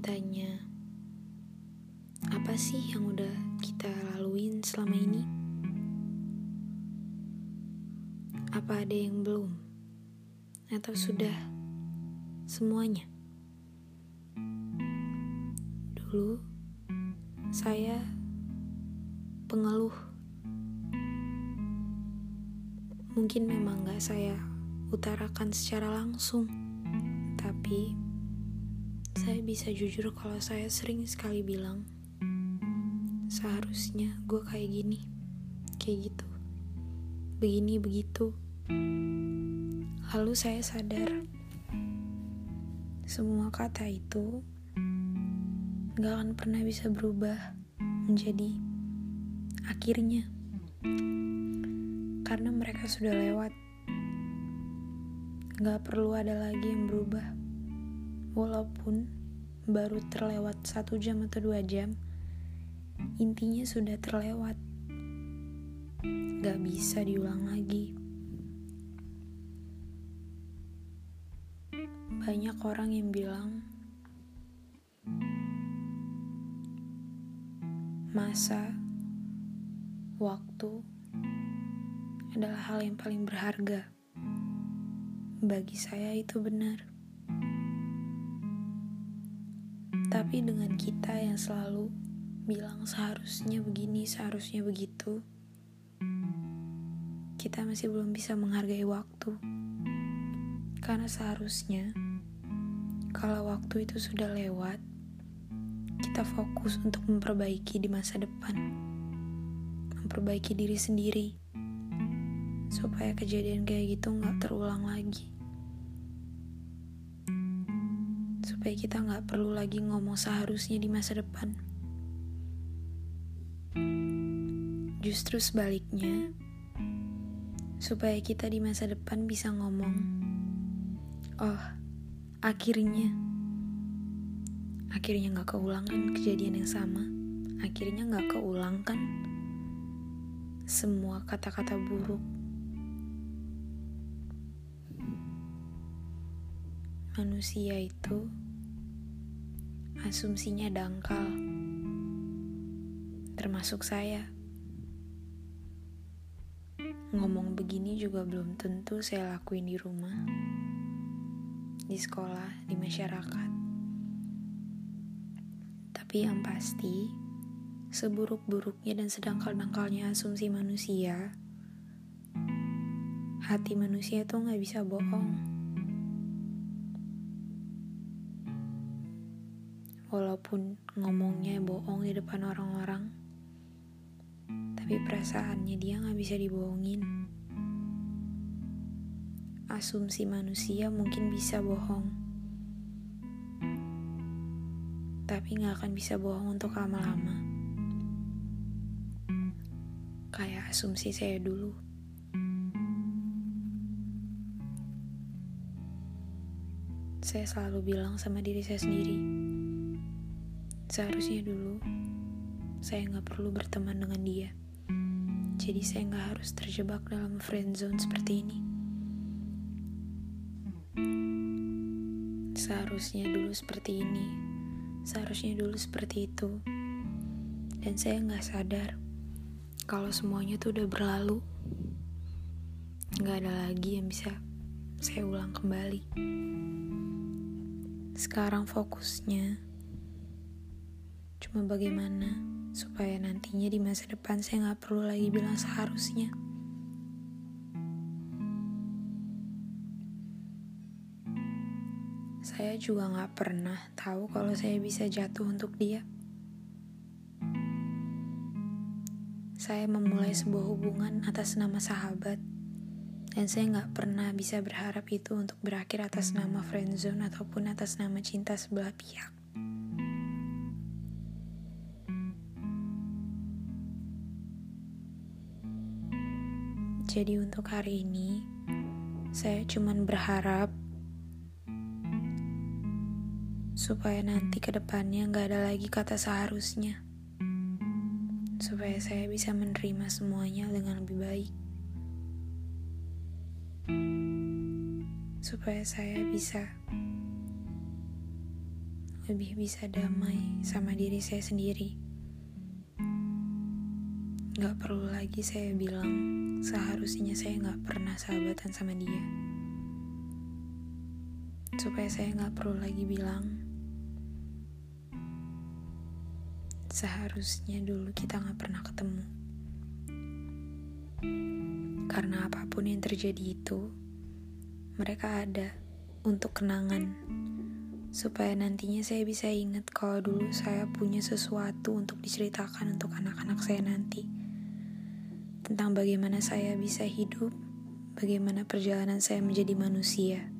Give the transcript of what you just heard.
ditanya, apa sih yang udah kita laluin selama ini? Apa ada yang belum? Atau sudah semuanya? Dulu saya pengeluh. Mungkin memang gak saya utarakan secara langsung, tapi saya bisa jujur kalau saya sering sekali bilang, seharusnya gue kayak gini, kayak gitu, begini begitu. Lalu saya sadar, semua kata itu gak akan pernah bisa berubah menjadi akhirnya, karena mereka sudah lewat. Gak perlu ada lagi yang berubah. Walaupun baru terlewat satu jam atau dua jam, intinya sudah terlewat. Gak bisa diulang lagi. Banyak orang yang bilang, masa, waktu adalah hal yang paling berharga. Bagi saya itu benar. Tapi dengan kita yang selalu bilang seharusnya begini, seharusnya begitu, kita masih belum bisa menghargai waktu. Karena seharusnya kalau waktu itu sudah lewat, kita fokus untuk memperbaiki di masa depan. Memperbaiki diri sendiri supaya kejadian kayak gitu nggak terulang lagi. Supaya kita nggak perlu lagi ngomong seharusnya di masa depan. Justru sebaliknya, supaya kita di masa depan bisa ngomong, oh, akhirnya, akhirnya nggak keulangan kejadian yang sama, akhirnya nggak keulang kan semua kata-kata buruk manusia itu asumsinya dangkal, termasuk saya. Ngomong begini juga belum tentu saya lakuin di rumah, di sekolah, di masyarakat. Tapi yang pasti, seburuk-buruknya dan sedangkal-dangkalnya asumsi manusia, hati manusia tuh nggak bisa bohong. Walaupun ngomongnya bohong di depan orang-orang, tapi perasaannya dia gak bisa dibohongin. Asumsi manusia mungkin bisa bohong, tapi gak akan bisa bohong untuk lama-lama. Kayak asumsi saya dulu. Saya selalu bilang sama diri saya sendiri, Seharusnya dulu saya nggak perlu berteman dengan dia. Jadi saya nggak harus terjebak dalam friend zone seperti ini. Seharusnya dulu seperti ini. Seharusnya dulu seperti itu. Dan saya nggak sadar kalau semuanya tuh udah berlalu. Nggak ada lagi yang bisa saya ulang kembali. Sekarang fokusnya Cuma bagaimana supaya nantinya di masa depan saya nggak perlu lagi bilang seharusnya. Saya juga nggak pernah tahu kalau saya bisa jatuh untuk dia. Saya memulai sebuah hubungan atas nama sahabat, dan saya nggak pernah bisa berharap itu untuk berakhir atas nama friendzone ataupun atas nama cinta sebelah pihak. Jadi untuk hari ini, saya cuman berharap supaya nanti ke depannya gak ada lagi kata seharusnya. Supaya saya bisa menerima semuanya dengan lebih baik. Supaya saya bisa lebih bisa damai sama diri saya sendiri. Gak perlu lagi saya bilang seharusnya saya gak pernah sahabatan sama dia. Supaya saya gak perlu lagi bilang seharusnya dulu kita gak pernah ketemu. Karena apa pun yang terjadi itu, mereka ada untuk kenangan supaya nantinya saya bisa ingat kalau dulu saya punya sesuatu untuk diceritakan untuk anak-anak saya nanti tentang bagaimana saya bisa hidup, bagaimana perjalanan saya menjadi manusia.